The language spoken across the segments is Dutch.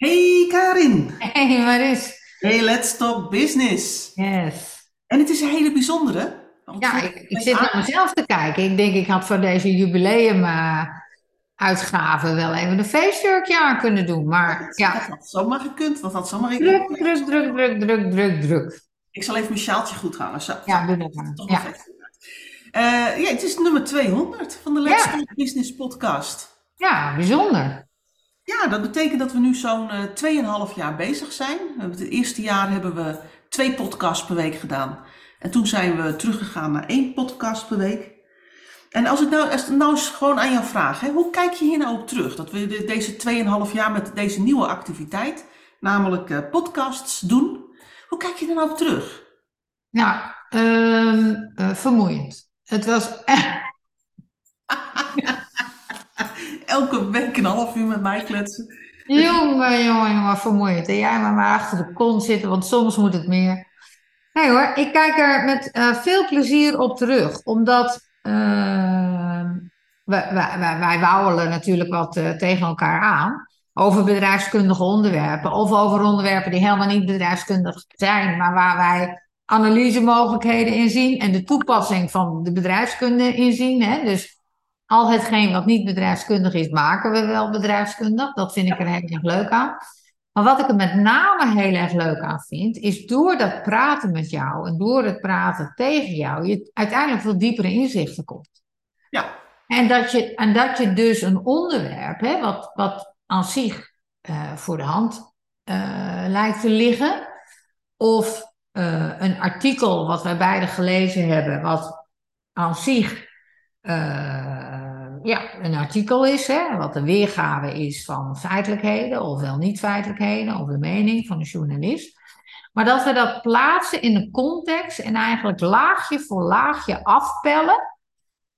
Hey Karin. Hey Maris. Hey, let's talk business. Yes. En het is een hele bijzondere. want Ja, ik, ik zit naar mezelf te kijken. Ik denk, ik had voor deze jubileum eh, uitgave wel even een feestjurkje aan kunnen doen. Maar Dat ja, had zomaar gekund. Dat had zomaar druk, druk, druk, druk, druk, druk, druk. Ik zal even mijn sjaaltje goed hangen. Zo, Ja, doe dat maar. Ja. Eh, ja, het is nummer 200 van de Let's Ja. Talk Business podcast. Ja, bijzonder. Ja, dat betekent dat we nu zo'n eh 2,5 jaar bezig zijn. Het eerste jaar hebben we twee podcasts per week gedaan. En toen zijn we teruggegaan naar één podcast per week. En als ik nou, als nou eens gewoon aan jou vraag, hè, hoe kijk je hier nou op terug? Dat we de- deze 2,5 jaar met deze nieuwe activiteit, namelijk eh, podcasts doen. Hoe kijk je er nou op terug? Nou, ehm, eh, vermoeiend. Het was echt... Elke week een half uur met mij kletsen. Jongen, jongen, jongen, vermoeiend. En jij maar maar achter de kont zitten, want soms moet het meer. Nee hoor, ik kijk er met eh, veel plezier op terug. Omdat uh, wij, wij, wij, wauwelen natuurlijk wat uh, tegen elkaar aan. Over bedrijfskundige onderwerpen. Of over onderwerpen die helemaal niet bedrijfskundig zijn. Maar waar wij analysemogelijkheden in zien. En de toepassing van de bedrijfskunde in zien. Hè? Dus al hetgeen wat niet bedrijfskundig is, maken we wel bedrijfskundig. Dat vind ik er heel erg leuk aan. Maar wat ik er met name heel erg leuk aan vind, is door dat praten met jou en door het praten tegen jou, je uiteindelijk veel diepere inzichten komt. Ja. En dat je, en dat je dus een onderwerp, hè, wat, wat aan zich uh, voor de hand uh, lijkt te liggen, of uh, een artikel wat wij beide gelezen hebben, wat aan zich ja, een artikel is, hè, wat een weergave is van feitelijkheden, of wel niet feitelijkheden, of de mening van een journalist. Maar dat we dat plaatsen in een context en eigenlijk laagje voor laagje afpellen,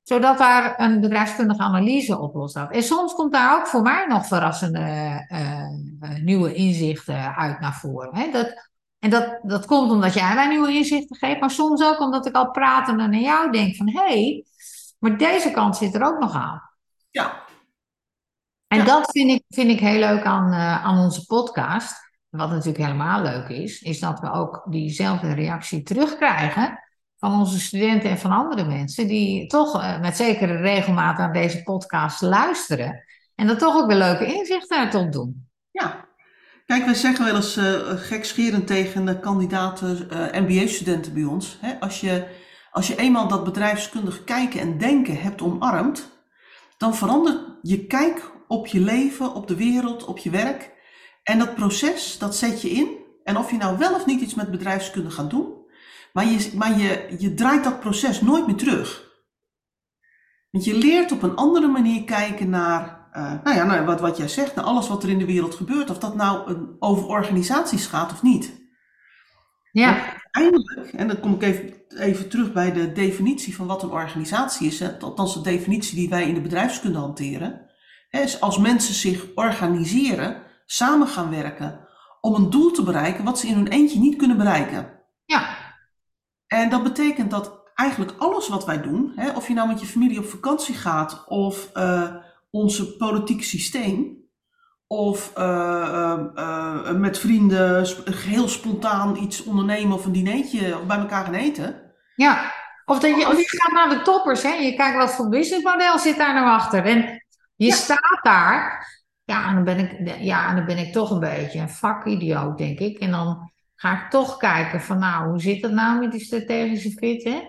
zodat daar een bedrijfskundige analyse op losstaat. En soms komt daar ook voor mij nog verrassende uh, nieuwe inzichten uit naar voren. Hè. Dat, en dat, dat komt omdat jij mij nieuwe inzichten geeft, maar soms ook omdat ik al pratende naar jou denk van, hé, hey, maar deze kant zit er ook nog aan. Ja. En Ja. dat vind ik, vind ik heel leuk aan, uh, aan onze podcast. Wat natuurlijk helemaal leuk is, is dat we ook diezelfde reactie terugkrijgen van onze studenten en van andere mensen die toch uh, met zekere regelmaat aan deze podcast luisteren. En dat toch ook weer leuke inzichten uit opdoen. Ja. Kijk, wij zeggen wel eens uh, gekscherend tegen de kandidaten MBA-studenten bij ons. Hè, als je als je eenmaal dat bedrijfskundig kijken en denken hebt omarmd, dan verandert je kijk op je leven, op de wereld, op je werk. En dat proces, dat zet je in. En of je nou wel of niet iets met bedrijfskunde gaat doen, maar je, maar je, je draait dat proces nooit meer terug. Want je leert op een andere manier kijken naar, uh, nou ja, nou, wat, wat jij zegt, naar alles wat er in de wereld gebeurt. Of dat nou een, over organisaties gaat of niet. Ja. Uiteindelijk, en dan kom ik even, even terug bij de definitie van wat een organisatie is, hè, althans de definitie die wij in de bedrijfskunde hanteren, hè, is als mensen zich organiseren, samen gaan werken om een doel te bereiken wat ze in hun eentje niet kunnen bereiken. Ja. En dat betekent dat eigenlijk alles wat wij doen, hè, of je nou met je familie op vakantie gaat of uh, onze politiek systeem, of uh, uh, met vrienden heel spontaan iets ondernemen of een dinertje of bij elkaar gaan eten. Ja, of, dat je, of je gaat naar de toppers, hè? je kijkt wat voor businessmodel zit daar nou achter. En je ja. staat daar, ja en, dan ben ik, ja, en dan ben ik toch een beetje een vakidioot, denk ik. En dan ga ik toch kijken van, nou, hoe zit het nou met die strategische fit, hè?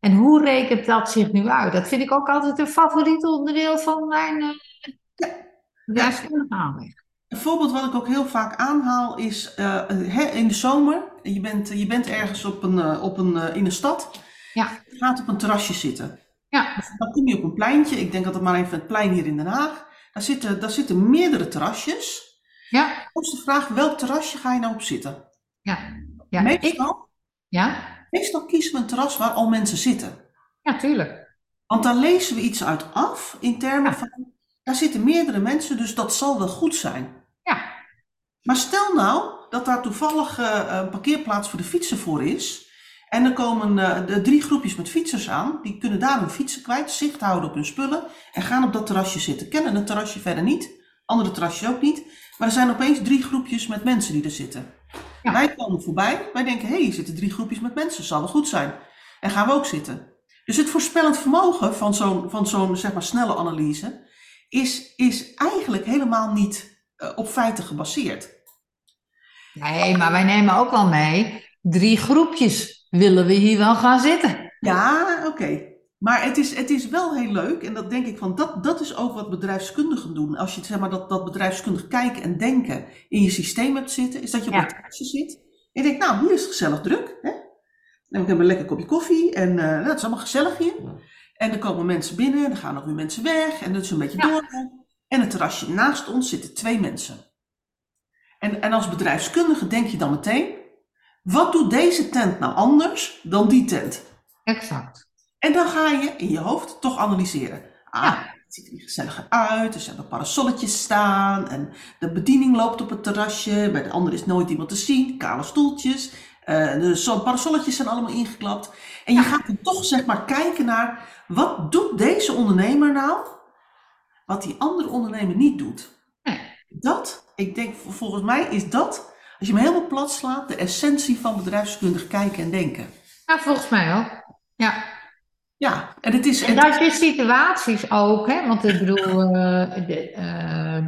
En hoe rekent dat zich nu uit? Dat vind ik ook altijd een favoriet onderdeel van mijn... Ja. Een voorbeeld wat ik ook heel vaak aanhaal is uh, hè, in de zomer. Je bent, je bent ergens op een, uh, op een, uh, in een stad. Ja. Je gaat op een terrasje zitten. Ja. Dan kom je op een pleintje. Ik denk dat het maar even het plein hier in Den Haag. Daar zitten, daar zitten meerdere terrasjes. Ja. Dan is de vraag, welk terrasje ga je nou op zitten? Ja. ja. Meestal, ja. meestal kiezen we een terras waar al mensen zitten. Ja, tuurlijk. Want daar lezen we iets uit af in termen Ja. van, daar zitten meerdere mensen, dus dat zal wel goed zijn. Ja. Maar stel nou dat daar toevallig uh, een parkeerplaats voor de fietsen voor is. En er komen uh, de drie groepjes met fietsers aan. Die kunnen daar hun fietsen kwijt, zicht houden op hun spullen. En gaan op dat terrasje zitten. Kennen het terrasje verder niet. Andere terrasjes ook niet. Maar er zijn opeens drie groepjes met mensen die er zitten. Ja. Wij komen voorbij, wij denken, hé, hey, hier zitten drie groepjes met mensen, zal wel goed zijn. En gaan we ook zitten. Dus het voorspellend vermogen van zo'n, van zo'n zeg maar, snelle analyse is, is eigenlijk helemaal niet eh, op feiten gebaseerd. Nee, maar wij nemen ook wel mee. Drie groepjes willen we hier wel gaan zitten. Ja, oké. Maar het is, het is wel heel leuk, en dat denk ik van, dat, dat is ook wat bedrijfskundigen doen. Als je zeg maar, dat, dat bedrijfskundig kijken en denken in je systeem hebt zitten, is dat je op Ja. een terrasje zit. En je denkt, nou, hier is het gezellig druk. Hè? En we hebben een lekker kopje koffie en eh, dat is allemaal gezellig hier. En er komen mensen binnen, en er gaan ook weer mensen weg, en dat is een beetje Ja. door. En het terrasje naast ons zitten twee mensen. En, en als bedrijfskundige denk je dan meteen, wat doet deze tent nou anders dan die tent? Exact. En dan ga je in je hoofd toch analyseren. Ah, Ja. het ziet er gezelliger uit. Er zijn parasolletjes staan. En de bediening loopt op het terrasje. Bij de andere is nooit iemand te zien. Kale stoeltjes. Eh, de parasolletjes zijn allemaal ingeklapt. En je gaat dan toch zeg maar kijken naar... Wat doet deze ondernemer nou? Wat die andere ondernemer niet doet. Nee. Dat, ik denk volgens mij is dat... Als je hem helemaal plat slaat, de essentie van bedrijfskundig kijken en denken. Ja, volgens mij ook. Ja. Ja, en het is... En dat je situaties ook, hè? Want ik bedoel, eh, de, eh,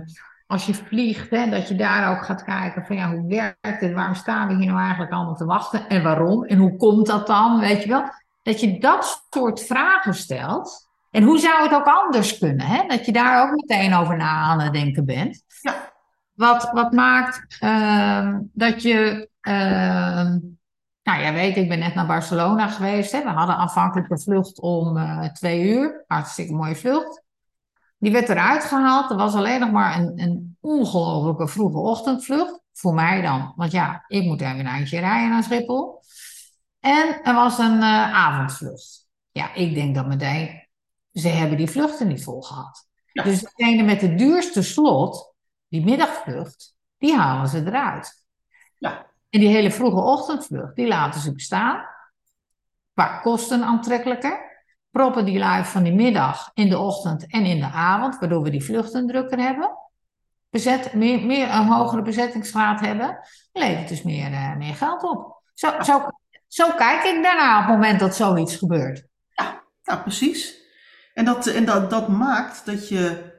als je vliegt, hè, dat je daar ook gaat kijken van ja, hoe werkt het? Waarom staan we hier nou eigenlijk allemaal te wachten? En waarom? En hoe komt dat dan? Weet je wel? Dat je dat soort vragen stelt. En hoe zou het ook anders kunnen? Hè? Dat je daar ook meteen over na aan het denken bent. Ja. Wat, wat maakt ehm, dat je. ehm, nou, jij weet, ik ben net naar Barcelona geweest. Hè. We hadden aanvankelijk een vlucht om eh, twee uur. Hartstikke mooie vlucht. Die werd eruit gehaald. Er was alleen nog maar een, een ongelofelijke vroege ochtendvlucht. Voor mij dan. Want ja, ik moet even een eindje rijden naar Schiphol. En er was een eh, avondvlucht. Ja, ik denk dat meteen, ze hebben die vluchten niet vol gehad. Ja. Dus degene met de duurste slot, die middagvlucht, die halen ze eruit. Ja. En die hele vroege ochtendvlucht, die laten ze bestaan. Qua kosten aantrekkelijker. Proppen die lui van die middag in de ochtend en in de avond, waardoor we die vluchten drukker hebben. Bezet, meer, meer een hogere bezettingsgraad hebben, levert dus meer, eh, meer geld op. Zo, zo, zo kijk ik daarna op het moment dat zoiets gebeurt. Ja, precies. En dat, en dat, dat maakt dat je.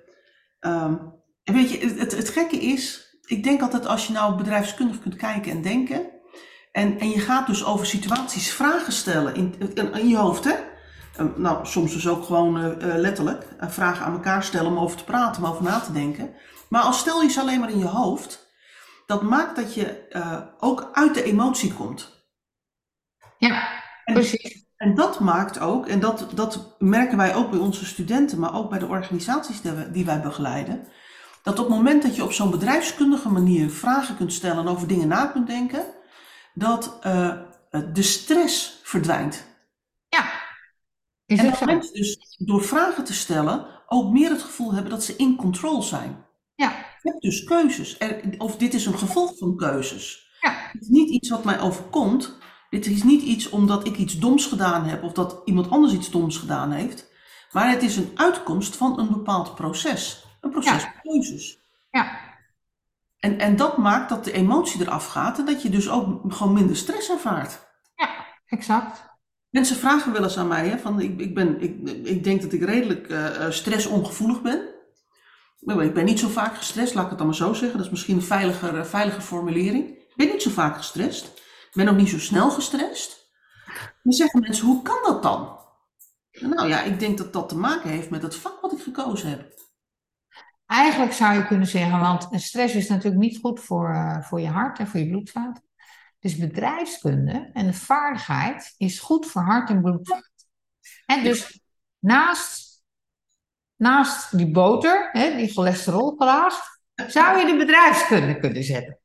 ehm, weet je, het, het, het gekke is, ik denk altijd als je nou bedrijfskundig kunt kijken en denken. En, en je gaat dus over situaties vragen stellen in, in, in je hoofd, hè? Eh, nou, soms dus ook gewoon eh, eh, letterlijk eh, vragen aan elkaar stellen om over te praten, om over na te denken. Maar als stel je ze alleen maar in je hoofd, dat maakt dat je ook uit de emotie komt. Ja, En- precies. En dat maakt ook, en dat, dat merken wij ook bij onze studenten, maar ook bij de organisaties die, we- die wij begeleiden, dat op het moment dat je op zo'n bedrijfskundige manier vragen kunt stellen en over dingen na kunt denken, dat de stress verdwijnt. Ja, is En dat zo. mensen dus door vragen te stellen ook meer het gevoel hebben dat ze in control zijn. Ja, Je hebt dus keuzes. Er, of dit is een gevolg van keuzes. ja, Het is niet iets wat mij overkomt. Dit is niet iets omdat ik iets doms gedaan heb of dat iemand anders iets doms gedaan heeft. Maar het is een uitkomst van een bepaald proces. Een proces Ja. van keuzes. ja. En, en dat maakt dat de emotie eraf gaat en dat je dus ook gewoon minder stress ervaart. exact. Mensen vragen wel eens aan mij, hè, van ik, ik, ben, ik, ik denk dat ik redelijk eh, eh, stressongevoelig ben. Ik ben niet zo vaak gestrest, laat ik het dan maar zo zeggen. Dat is misschien een veiliger, eh, veilige formulering. Ik ben niet zo vaak gestrest. Ik ben ook niet zo snel gestrest. Dan zeggen mensen, hoe kan dat dan? Nou ja, ik denk dat dat te maken heeft met het vak wat ik gekozen heb. Eigenlijk zou je kunnen zeggen, want stress is natuurlijk niet goed voor, voor je hart en voor je bloedvaten. Dus bedrijfskunde en de vaardigheid is goed voor hart en bloedvaten. En dus naast, naast die boter, hè, die cholesterolglaas, zou je de bedrijfskunde kunnen zetten.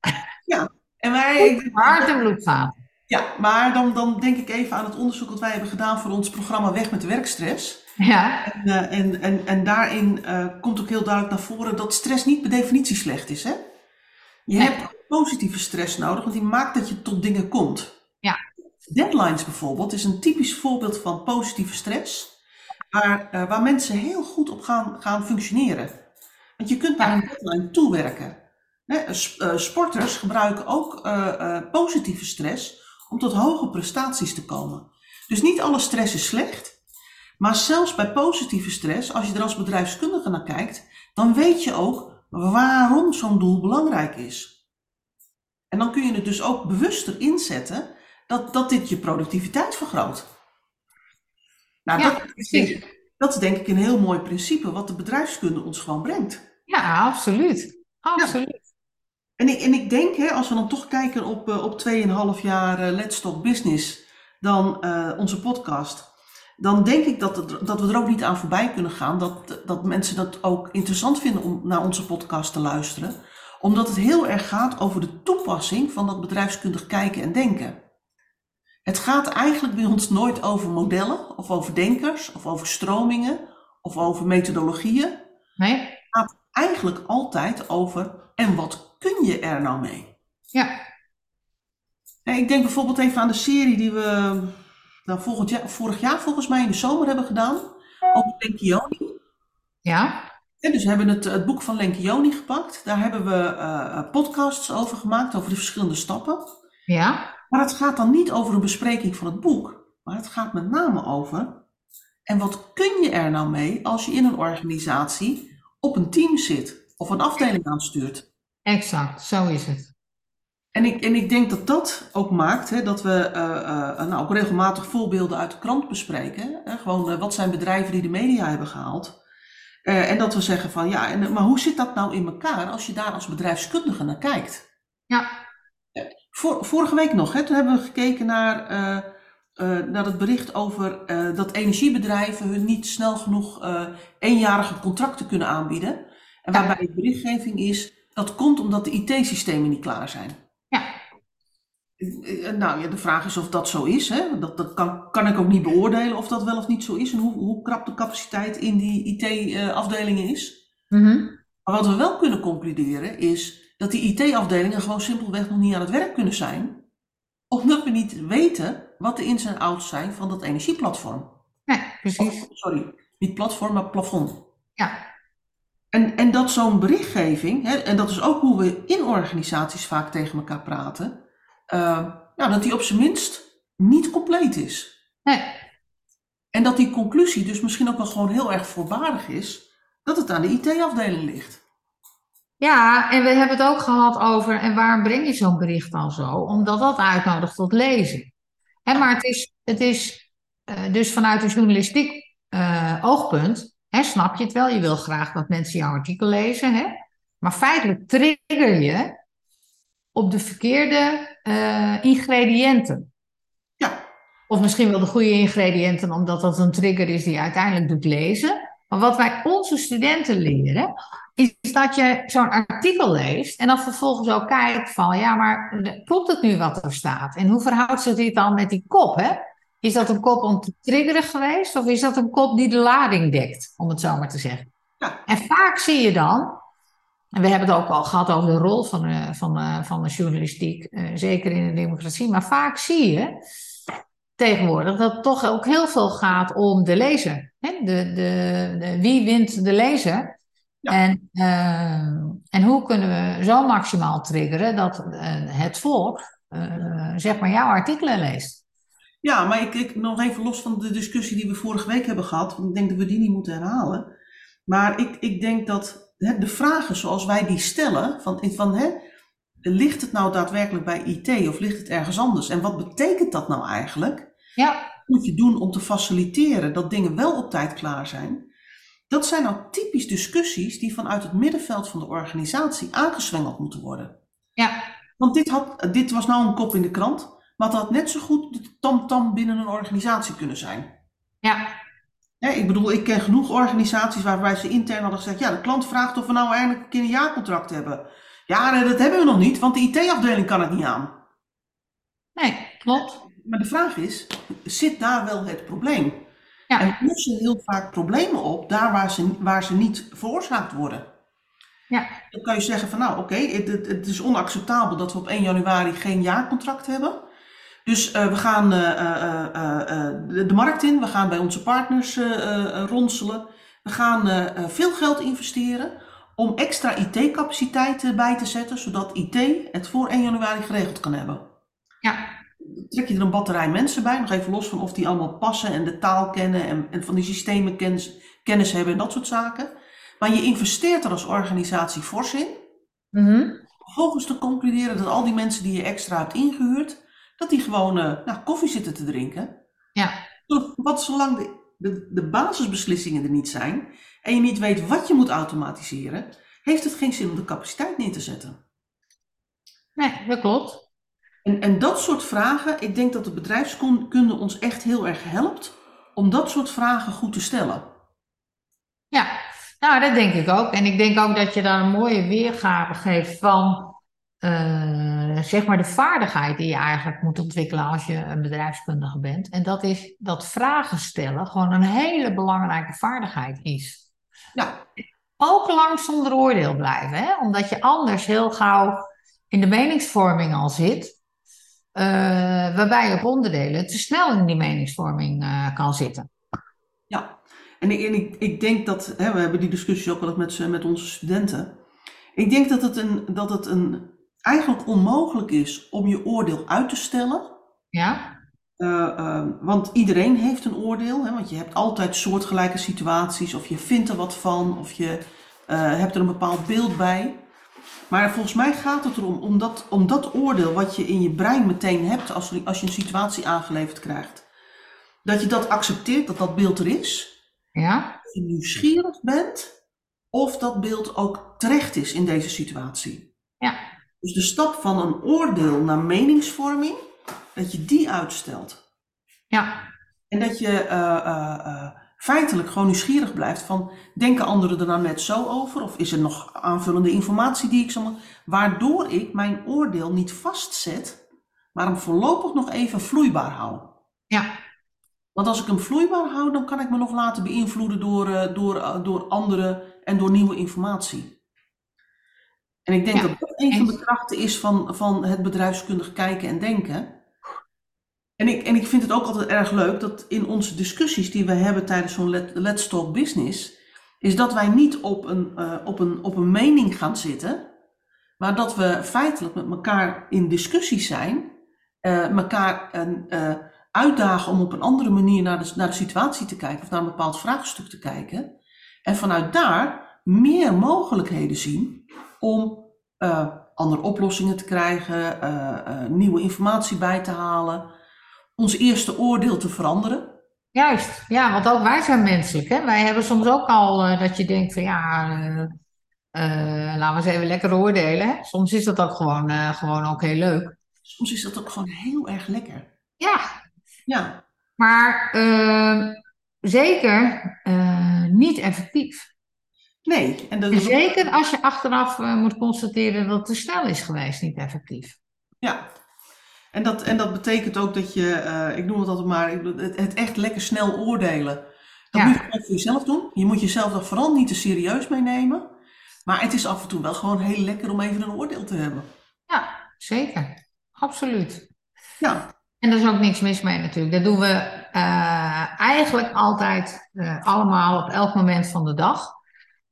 En wij, hart en bloedvaten. ja, maar dan, dan denk ik even aan het onderzoek dat wij hebben gedaan voor ons programma Weg met de werkstress. Ja, En, eh, en, en, en daarin eh, komt ook heel duidelijk naar voren dat stress niet per definitie slecht is. Hè? Je hebt positieve stress nodig, want die maakt dat je tot dingen komt. Ja. Deadlines bijvoorbeeld is een typisch voorbeeld van positieve stress, waar, eh, waar mensen heel goed op gaan, gaan functioneren. Want je kunt naar een deadline toewerken. Hè, s- eh, sporters gebruiken ook eh, eh, positieve stress om tot hoge prestaties te komen. Dus niet alle stress is slecht, maar zelfs bij positieve stress, als je er als bedrijfskundige naar kijkt, dan weet je ook waarom zo'n doel belangrijk is. En dan kun je het dus ook bewuster inzetten dat, dat dit je productiviteit vergroot. Nou, Ja, dat, is, precies. dat is denk ik een heel mooi principe wat de bedrijfskunde ons gewoon brengt. Ja, absoluut. Absoluut. En ik, en ik denk, hè, als we dan toch kijken op, eh, op 2,5 jaar eh, Let's Talk Business, dan eh, onze podcast, dan denk ik dat, het, dat we er ook niet aan voorbij kunnen gaan dat, dat mensen dat ook interessant vinden om naar onze podcast te luisteren. Omdat het heel erg gaat over de toepassing van dat bedrijfskundig kijken en denken. Het gaat eigenlijk bij ons nooit over modellen of over denkers of over stromingen of over methodologieën Nee? eigenlijk altijd over en wat kun je er nou mee? Ja. Ik denk bijvoorbeeld even aan de serie die we nou, volgend jaar, vorig jaar volgens mij in de zomer hebben gedaan over Lencioni. Ja. En dus we hebben het, het boek van Lencioni gepakt. Daar hebben we eh, podcasts over gemaakt, over de verschillende stappen. Ja. Maar het gaat dan niet over een bespreking van het boek, maar het gaat met name over en wat kun je er nou mee als je in een organisatie op een team zit of een afdeling aanstuurt. Exact. Zo is het. En ik, en ik denk dat dat ook maakt hè, dat we eh, eh, nou, ook regelmatig voorbeelden uit de krant bespreken. Hè, gewoon eh, wat zijn bedrijven die de media hebben gehaald. Eh, en dat we zeggen van ja, en, maar hoe zit dat nou in elkaar als je daar als bedrijfskundige naar kijkt? Ja. Vor, vorige week nog, hè, toen hebben we gekeken naar, naar het bericht over dat energiebedrijven hun niet snel genoeg eenjarige contracten kunnen aanbieden. En waarbij de berichtgeving is, dat komt omdat de IT-systemen niet klaar zijn. Ja. Eh, Nou ja, de vraag is of dat zo is. Hè? Dat, dat kan, kan ik ook niet beoordelen of dat wel of niet zo is. En hoe, hoe krap de capaciteit in die IT-afdelingen is. Mhm. Maar wat we wel kunnen concluderen is dat die IT-afdelingen gewoon simpelweg nog niet aan het werk kunnen zijn. Omdat we niet weten wat de ins en outs zijn van dat energieplatform. Nee, precies. Of, sorry, niet platform, maar plafond. Ja. En, en dat zo'n berichtgeving, hè, en dat is ook hoe we in organisaties vaak tegen elkaar praten, eh, nou, dat die op zijn minst niet compleet is. Nee. En dat die conclusie dus misschien ook wel gewoon heel erg voorbarig is, dat het aan de IT-afdeling ligt. Ja, en we hebben het ook gehad over, en waarom breng je zo'n bericht dan zo? Omdat dat uitnodigt tot lezen. Hè, maar het is, het is eh, dus vanuit een journalistiek eh, oogpunt, hè, snap je het wel, je wil graag dat mensen jouw artikel lezen, hè? maar feitelijk trigger je op de verkeerde eh, ingrediënten. Ja, Of misschien wel de goede ingrediënten, omdat dat een trigger is die je uiteindelijk doet lezen. Maar wat wij onze studenten leren, is dat je zo'n artikel leest en dan vervolgens ook kijkt van, ja, maar klopt het nu wat er staat? En hoe verhoudt zich dit dan met die kop, hè? Is dat een kop om te triggeren geweest of is dat een kop die de lading dekt, om het zo maar te zeggen? Ja. En vaak zie je dan, en we hebben het ook al gehad over de rol van, de, van, de, van de journalistiek, eh, zeker in de democratie, maar vaak zie je tegenwoordig dat het toch ook heel veel gaat om de lezer. Hè? De, de, de, wie wint de lezer? Ja. En, eh, en hoe kunnen we zo maximaal triggeren dat eh, het volk eh, zeg maar jouw artikelen leest? ja maar ik, ik nog even los van de discussie die we vorige week hebben gehad, want ik denk dat we die niet moeten herhalen. Maar ik, ik denk dat de vragen zoals wij die stellen, van, van hè, ligt het nou daadwerkelijk bij IT of ligt het ergens anders? En wat betekent dat nou eigenlijk? Ja, Wat moet je doen om te faciliteren dat dingen wel op tijd klaar zijn? Dat zijn nou typisch discussies die vanuit het middenveld van de organisatie aangezwengeld moeten worden. ja, Want dit, had, dit was nou een kop in de krant, maar het had net zo goed de tam-tam binnen een organisatie kunnen zijn. ja, Ik bedoel, ik ken genoeg organisaties waarbij ze intern hadden gezegd: ja, de klant vraagt of we nou eindelijk een keer een jaarcontract hebben. Ja, nee, dat hebben we nog niet, want de IT-afdeling kan het niet aan. nee, klopt. Maar de vraag is: zit daar wel het probleem? Ja. En lossen heel vaak problemen op daar waar ze, waar ze niet veroorzaakt worden. Ja. Dan kan je zeggen van nou oké, het, het is onacceptabel dat we op 1 januari geen jaarcontract hebben. Dus eh, we gaan eh, eh, de, markt in, we gaan bij onze partners ronselen. We gaan veel geld investeren om extra IT-capaciteit bij te zetten, zodat IT het voor 1 januari geregeld kan hebben. Ja. Trek je er een batterij mensen bij, nog even los van of die allemaal passen en de taal kennen en, en van die systemen kennis, kennis hebben en dat soort zaken. Maar je investeert er als organisatie fors in. Mhm. Vervolgens te concluderen dat al die mensen die je extra hebt ingehuurd, dat die gewoon eh, nou, koffie zitten te drinken. Ja. Wat zolang de, de, de basisbeslissingen er niet zijn en je niet weet wat je moet automatiseren, heeft het geen zin om de capaciteit neer te zetten. Nee, dat klopt. En, en dat soort vragen, ik denk dat de bedrijfskunde ons echt heel erg helpt om dat soort vragen goed te stellen. Ja, nou, dat denk ik ook. En ik denk ook dat je daar een mooie weergave geeft van, zeg maar, de vaardigheid die je eigenlijk moet ontwikkelen als je een bedrijfskundige bent. En dat is dat vragen stellen gewoon een hele belangrijke vaardigheid is. Ja, Ook lang zonder oordeel blijven, hè? omdat je anders heel gauw in de meningsvorming al zit. eh, waarbij je op onderdelen te snel in die meningsvorming eh, kan zitten. ja. En, ik, en ik, ik denk dat, hè, we hebben die discussie ook wel eens met, met onze studenten. Ik denk dat het, een, dat het een, eigenlijk onmogelijk is om je oordeel uit te stellen. Ja? Eh, eh, want iedereen heeft een oordeel, hè, want je hebt altijd soortgelijke situaties, of je vindt er wat van, of je eh, hebt er een bepaald beeld bij. Maar volgens mij gaat het erom, om dat, om dat oordeel wat je in je brein meteen hebt als, als je een situatie aangeleverd krijgt, dat je dat accepteert, dat dat beeld er is, Ja? of je nieuwsgierig bent, of dat beeld ook terecht is in deze situatie. Ja. Dus de stap van een oordeel naar meningsvorming, dat je die uitstelt. Ja. En dat je eh, eh, eh, feitelijk gewoon nieuwsgierig blijft van, denken anderen er nou net zo over? Of is er nog aanvullende informatie die ik zal... Waardoor ik mijn oordeel niet vastzet, maar hem voorlopig nog even vloeibaar hou. Ja. Want als ik hem vloeibaar hou, dan kan ik me nog laten beïnvloeden door, door, door anderen en door nieuwe informatie. En ik denk Ja, dat dat een van de krachten is van, van het bedrijfskundig kijken en denken. En ik, en ik vind het ook altijd erg leuk dat in onze discussies die we hebben tijdens zo'n Let- Let's Talk Business, is dat wij niet op een, eh, op, een, op een mening gaan zitten, maar dat we feitelijk met elkaar in discussie zijn, eh, elkaar een, eh, uitdagen om op een andere manier naar de, naar de situatie te kijken of naar een bepaald vraagstuk te kijken. En vanuit daar meer mogelijkheden zien om eh, andere oplossingen te krijgen, eh, eh, nieuwe informatie bij te halen, ons eerste oordeel te veranderen. Juist, ja, want ook wij zijn menselijk. Hè? Wij hebben soms ook al dat je denkt van ja, laten we eens even lekker oordelen. Hè? Soms is dat ook gewoon, gewoon ook heel leuk. Soms is dat ook gewoon heel erg lekker. Ja, Ja, maar zeker niet effectief. Nee. En dat is Zeker als je achteraf eh, moet constateren dat het te snel is geweest, niet effectief. Ja. En dat, en dat betekent ook dat je, eh, ik noem het altijd maar, het, het echt lekker snel oordelen. Dat Ja. moet je voor jezelf doen. Je moet jezelf er vooral niet te serieus meenemen. Maar het is af en toe wel gewoon heel lekker om even een oordeel te hebben. Ja, zeker. Absoluut. Ja, En daar is ook niks mis mee natuurlijk. Dat doen we eh, eigenlijk altijd allemaal op elk moment van de dag.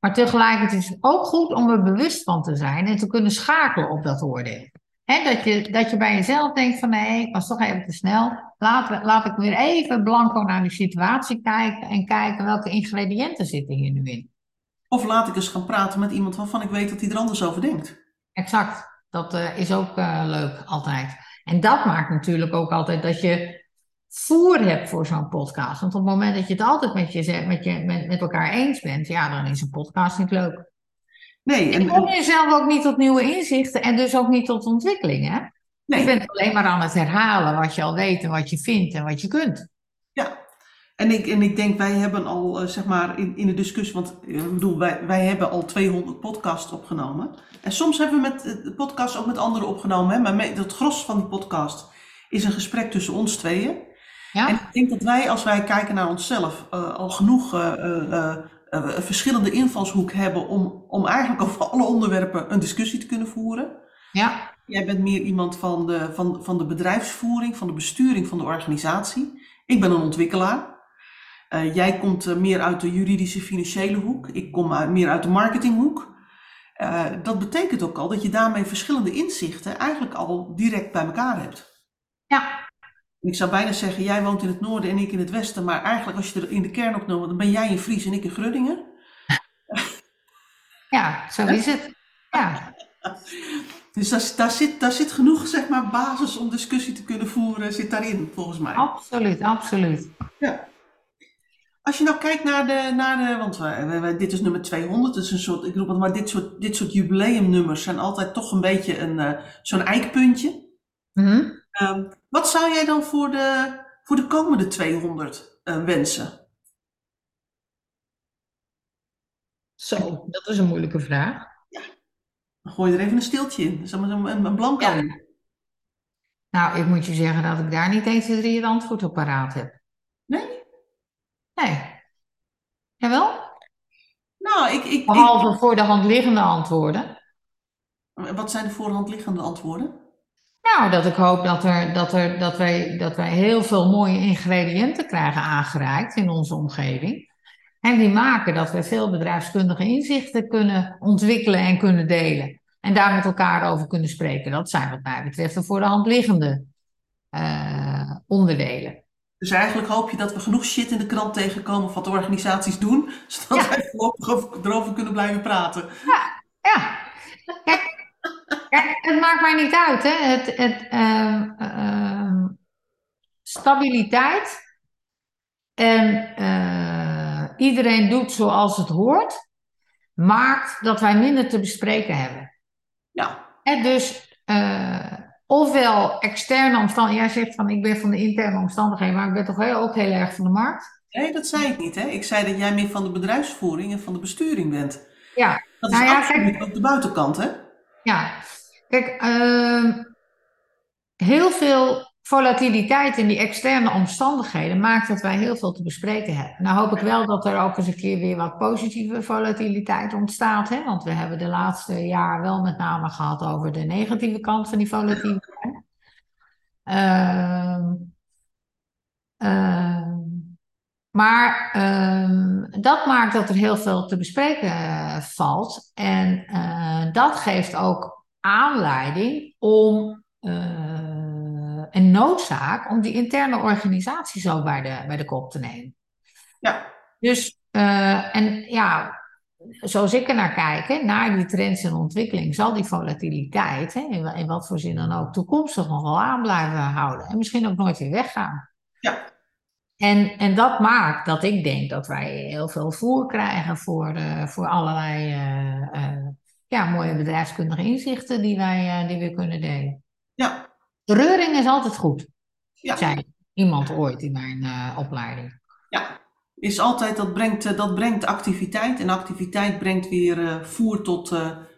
Maar tegelijkertijd is het ook goed om er bewust van te zijn en te kunnen schakelen op dat oordeel. Dat, je, dat je bij jezelf denkt van nee, ik was toch even te snel. Laat, laat ik weer even blanco naar die situatie kijken en kijken welke ingrediënten zitten hier nu in. Of laat ik eens gaan praten met iemand waarvan ik weet dat hij er anders over denkt. Exact. Dat eh, is ook eh, leuk altijd. En dat maakt natuurlijk ook altijd dat je voer hebt voor zo'n podcast. Want op het moment dat je het altijd met, je, met, je, met, met elkaar eens bent, ja, dan is een podcast niet leuk. Nee, En en, je komt en- jezelf ook niet tot nieuwe inzichten en dus ook niet tot ontwikkeling. Hè? nee. Je bent alleen maar aan het herhalen wat je al weet en wat je vindt en wat je kunt. Ja, en ik, en ik denk, wij hebben al, eh, zeg maar, in, in de discussie, want eh, ik bedoel, wij, wij hebben al 200 podcasts opgenomen. En soms hebben we met, eh, de podcast ook met anderen opgenomen, hè, maar het gros van die podcast is een gesprek tussen ons tweeën. Ja? En ik denk dat wij, als wij kijken naar onszelf, eh, al genoeg eh, eh, verschillende invalshoek hebben om, om eigenlijk over alle onderwerpen een discussie te kunnen voeren. ja, Jij bent meer iemand van de, van, van de bedrijfsvoering, van de besturing van de organisatie. Ik ben een ontwikkelaar. Jij komt meer uit de juridische financiële hoek. Ik kom meer uit de marketinghoek. Dat betekent ook al dat je daarmee verschillende inzichten eigenlijk al direct bij elkaar hebt. Ja. Ik zou bijna zeggen, jij woont in het noorden en ik in het westen, maar eigenlijk als je er in de kern op noemt, dan ben jij in Fries en ik in Groningen. Ja, zo is het. Ja. Dus daar, daar, zit, daar zit genoeg zeg maar, basis om discussie te kunnen voeren, zit daarin, volgens mij. Absoluut, absoluut. Ja. Als je nou kijkt naar de, naar de want we, we, dit is nummer 200, dus een soort, ik roep het maar, dit soort, dit soort jubileumnummers zijn altijd toch een beetje een, uh, zo'n eikpuntje. Mhm. Um, wat zou jij dan voor de, voor de komende 200 uh, wensen? Zo, dat is een moeilijke vraag. Ja, dan gooi je er even een stiltje in, zeg maar een, een blanco. Ja. Nou, ik moet je zeggen dat ik daar niet eens drie het antwoord op paraat heb. Nee? Nee. Jawel? Nou, ik... ik, Behalve ik, voor de hand liggende antwoorden. Wat zijn de voor de hand liggende antwoorden? Nou, dat ik hoop dat, er, dat, er, dat, wij, dat wij heel veel mooie ingrediënten krijgen aangereikt in onze omgeving. En die maken dat we veel bedrijfskundige inzichten kunnen ontwikkelen en kunnen delen. En daar met elkaar over kunnen spreken. Dat zijn wat mij betreft de voor de hand liggende uh, onderdelen. Dus eigenlijk hoop je dat we genoeg shit in de krant tegenkomen wat de organisaties doen, zodat ja. wij voorlopig erover kunnen blijven praten. Ja, ja. Kijk, kijk het maakt mij niet uit. Hè. Het, het, uh, uh, stabiliteit en iedereen doet zoals het hoort, maakt dat wij minder te bespreken hebben. Ja. En dus ofwel externe omstandigheden. Jij zegt van ik ben van de interne omstandigheden, maar ik ben toch heel, ook heel erg van de markt. Nee, dat zei ik niet. Hè? Ik zei dat jij meer van de bedrijfsvoering en van de besturing bent. Ja. Dat is nou ja, absoluut kijk, ook de buitenkant, hè? Ja. Kijk, uh, heel veel volatiliteit in die externe omstandigheden maakt dat wij heel veel te bespreken hebben. Nou hoop ik wel dat er ook eens een keer weer wat positieve volatiliteit ontstaat. Hè? Want we hebben de laatste jaar wel met name gehad over de negatieve kant van die volatiliteit. Uh, uh, maar ehm, dat maakt dat er heel veel te bespreken uh, valt. En uh, dat geeft ook aanleiding om een noodzaak om die interne organisaties ook bij de, bij de kop te nemen. Ja. Dus, uh, en ja, zoals ik er naar kijk, naar die trends en ontwikkeling, zal die volatiliteit, hè, in, in wat voor zin dan ook, toekomstig nog wel aan blijven houden. En misschien ook nooit weer weggaan. Ja. En, en dat maakt dat ik denk dat wij heel veel voer krijgen voor, uh, voor allerlei uh, ja, mooie bedrijfskundige inzichten die wij die we kunnen delen. Ja, Reuring is altijd goed, Ja. zei iemand ooit in mijn uh, opleiding. Ja, is altijd, dat brengt, uh, dat brengt activiteit en activiteit brengt weer uh, voer tot,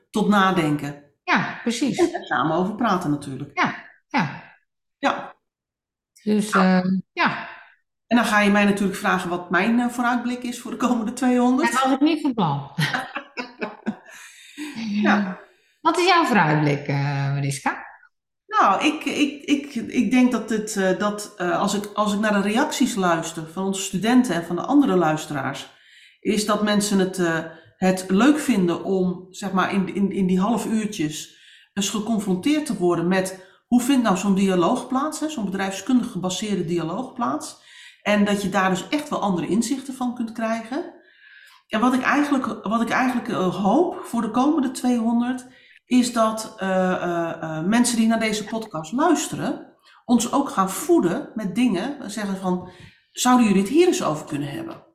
tot nadenken. Ja, precies. En samen over praten natuurlijk. Ja, ja. Ja. Dus nou. ja. En dan ga je mij natuurlijk vragen wat mijn vooruitblik is voor de komende 200. Dat had ik niet van plan. ja. Wat is jouw vooruitblik, Mariska? Nou, ik, ik, ik, ik denk dat, het, uh, dat uh, als, ik, als ik naar de reacties luister van onze studenten en van de andere luisteraars, is dat mensen het, het leuk vinden om zeg maar, in, in, in die half uurtjes eens geconfronteerd te worden met hoe vindt nou zo'n dialoog plaats, zo'n bedrijfskundig gebaseerde dialoog plaats. En dat je daar dus echt wel andere inzichten van kunt krijgen. En wat ik eigenlijk, wat ik eigenlijk hoop voor de komende 200 is dat uh, uh, uh, mensen die naar deze podcast luisteren, ons ook gaan voeden met dingen. Zeggen van, zouden jullie het hier eens over kunnen hebben?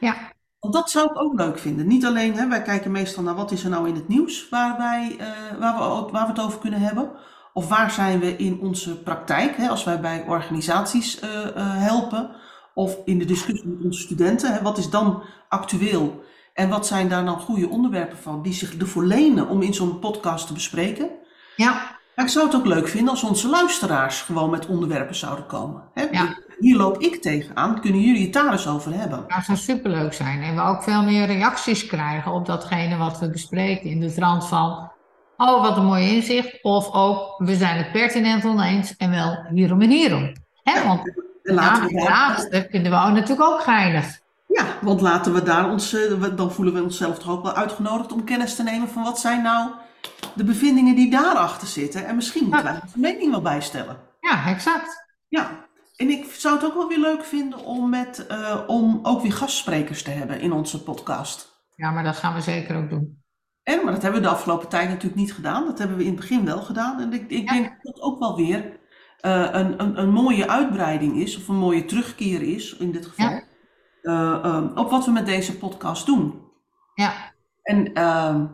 Ja. Want dat zou ik ook leuk vinden. Niet alleen, hè, wij kijken meestal naar wat is er nou in het nieuws waar, wij, waar, we, waar we het over kunnen hebben. Of waar zijn we in onze praktijk, hè, als wij bij organisaties helpen. Of in de discussie met onze studenten. Hè, wat is dan actueel? En wat zijn daar dan goede onderwerpen van die zich ervoor lenen om in zo'n podcast te bespreken? Ja. Maar ik zou het ook leuk vinden als onze luisteraars gewoon met onderwerpen zouden komen. Hè? Ja. Hier loop ik tegenaan, kunnen jullie het daar eens over hebben? Dat zou superleuk zijn. En we ook veel meer reacties krijgen op datgene wat we bespreken. In de trant van, oh wat een mooi inzicht. Of ook, we zijn het pertinent oneens en wel hierom en hierom. Hè? Want en laten we daar- vinden we ook natuurlijk ook geinig. Ja, want laten we daar ons, eh, dan voelen we onszelf toch ook wel uitgenodigd om kennis te nemen van wat zijn nou de bevindingen die daarachter zitten. En misschien moeten wij onze mening wel bijstellen. Ja, exact. Ja, en ik zou het ook wel weer leuk vinden om, met, eh, om ook weer gastsprekers te hebben in onze podcast. Ja, maar dat gaan we zeker ook doen. En, maar dat hebben we de afgelopen tijd natuurlijk niet gedaan. Dat hebben we in het begin wel gedaan. En ik, ik Ja. denk dat ook wel weer eh, een, een, een mooie uitbreiding is, of een mooie terugkeer is in dit geval, Ja. eh, eh, op wat we met deze podcast doen. Ja, En ehm,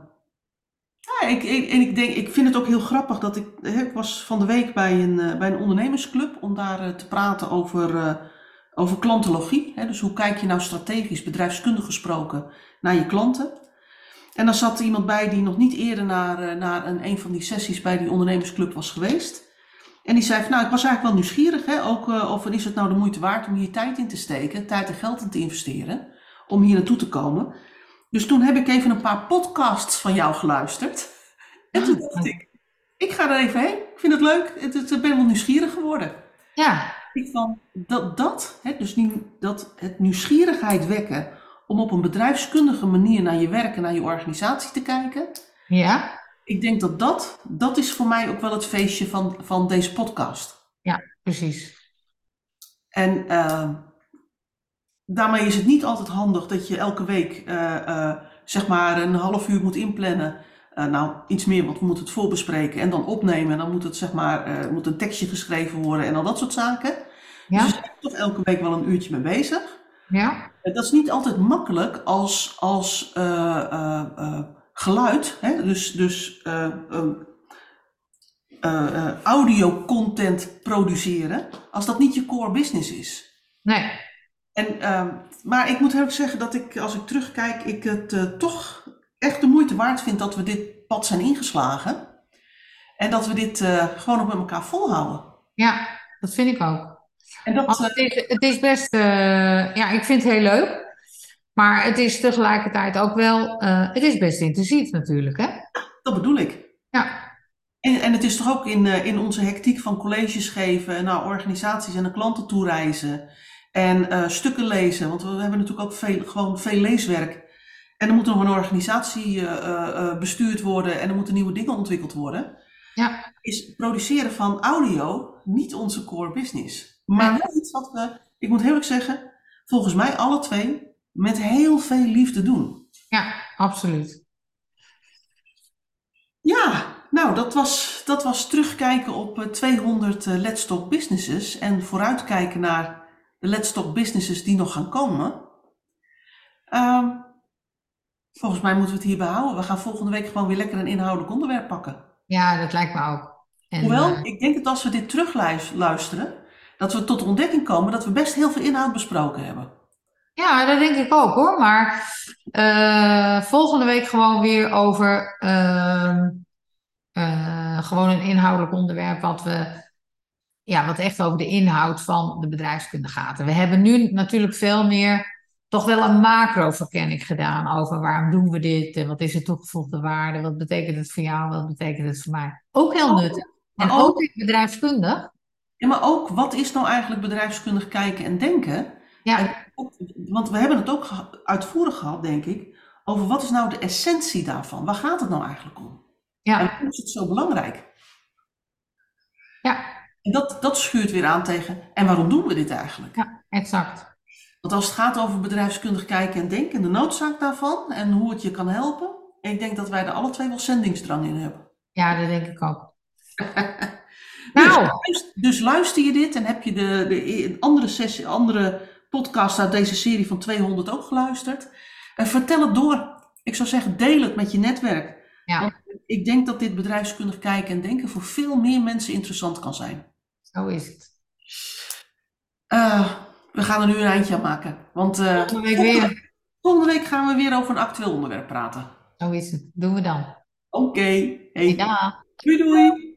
ja, ik, ik, en ik, denk, ik vind het ook heel grappig dat ik. Ik was van de week bij een, eh, bij een ondernemersclub om daar te praten over, over klantologie. Hè, dus hoe kijk je nou strategisch, bedrijfskundig gesproken, naar je klanten? En daar zat iemand bij die nog niet eerder naar, naar een, een van die sessies bij die ondernemersclub was geweest. En die zei van, nou, ik was eigenlijk wel nieuwsgierig, hè, ook eh, of is het nou de moeite waard om hier tijd in te steken, tijd en geld in te investeren, om hier naartoe te komen. Dus toen heb ik even een paar podcasts van jou geluisterd. En toen dacht ik, ik ga er even heen. Ik vind het leuk. Ik ben wel nieuwsgierig geworden. ja, Ik van dat, dat, hè, dus nu, dat het nieuwsgierigheid wekken om op een bedrijfskundige manier naar je werk en naar je organisatie te kijken. ja, Ik denk dat dat, dat is voor mij ook wel het feestje van, van deze podcast. precies. En eh, daarmee is het niet altijd handig dat je elke week eh, eh, zeg maar een half uur moet inplannen. Nou, iets meer, want we moeten het voorbespreken en dan opnemen. En dan moet het zeg maar, moet een tekstje geschreven worden en al dat soort zaken. Dus Ja, er zijn toch elke week wel een uurtje mee bezig. ja, Dat is niet altijd makkelijk als, als geluid, hè? dus, dus eh, eh, eh, eh, audio-content produceren, als dat niet je core business is. nee, En, ehm, maar ik moet ook zeggen dat ik, als ik terugkijk, ik het toch echt de moeite waard vind dat we dit pad zijn ingeslagen. En dat we dit gewoon ook met elkaar volhouden. ja, dat vind ik ook. En dat, Want het is, het is best, ja, ik vind het heel leuk. Maar het is tegelijkertijd ook wel, eh, het is best intensief natuurlijk, hè? dat bedoel ik. Ja, En, en het is toch ook in, eh, in onze hectiek van colleges geven en naar organisaties en naar klanten toereizen. En stukken lezen, want we hebben natuurlijk ook veel, gewoon veel leeswerk. En er moet nog een organisatie bestuurd worden en er moeten nieuwe dingen ontwikkeld worden. ja, Is produceren van audio niet onze core business. Maar wel iets wat we, ik moet heel eerlijk zeggen, volgens mij alle twee met heel veel liefde doen. ja, absoluut. Ja, nou, dat was, dat was terugkijken op eh, 200 eh, Let's Talk Businesses en vooruitkijken naar de Let's Talk Businesses die nog gaan komen. Ehm, volgens mij moeten we het hierbij houden. We gaan volgende week gewoon weer lekker een inhoudelijk onderwerp pakken. Ja, dat lijkt me ook. En, Hoewel, eh, ik denk dat als we dit terugluisteren, dat we tot de ontdekking komen dat we best heel veel inhoud besproken hebben. Ja, dat denk ik ook hoor. Maar eh, volgende week gewoon weer over ehm, eh, gewoon een inhoudelijk onderwerp wat we, ja, wat echt over de inhoud van de bedrijfskunde gaat. En we hebben nu natuurlijk veel meer, toch wel een macro-verkenning gedaan over waarom doen we dit en wat is de toegevoegde waarde, wat betekent het voor jou, wat betekent het voor mij. Ook heel Oh, nuttig. En ook ook- bedrijfskundig. Ja, maar ook, wat is nou eigenlijk bedrijfskundig kijken en denken? Ja, En ook- want we hebben het ook geha- uitvoerig gehad, denk ik, over wat is nou de essentie daarvan? Waar gaat het nou eigenlijk om? En ja, waarom is het zo belangrijk? ja, En dat, dat schuurt weer aan tegen, en waarom doen we dit eigenlijk? ja, exact. Want als het gaat over bedrijfskundig kijken en denken, de noodzaak daarvan en hoe het je kan helpen, ik denk dat wij er alle twee wel zendingsdrang in hebben. Ja, dat denk ik ook. Dus, Nou, luister- dus luister je dit en heb je de, de andere, sessie, andere podcast uit deze serie van 200 ook geluisterd? En vertel het door. Ik zou zeggen, deel het met je netwerk. ja, Want ik denk dat dit bedrijfskundig kijken en denken voor veel meer mensen interessant kan zijn. zo is het. Eh, we gaan er nu een eindje aan maken. Want eh, Volgende week weer. volgende week gaan we weer over een actueel onderwerp praten. Zo is het. Doen we dan. Oké. Hey, Ja. doei doei.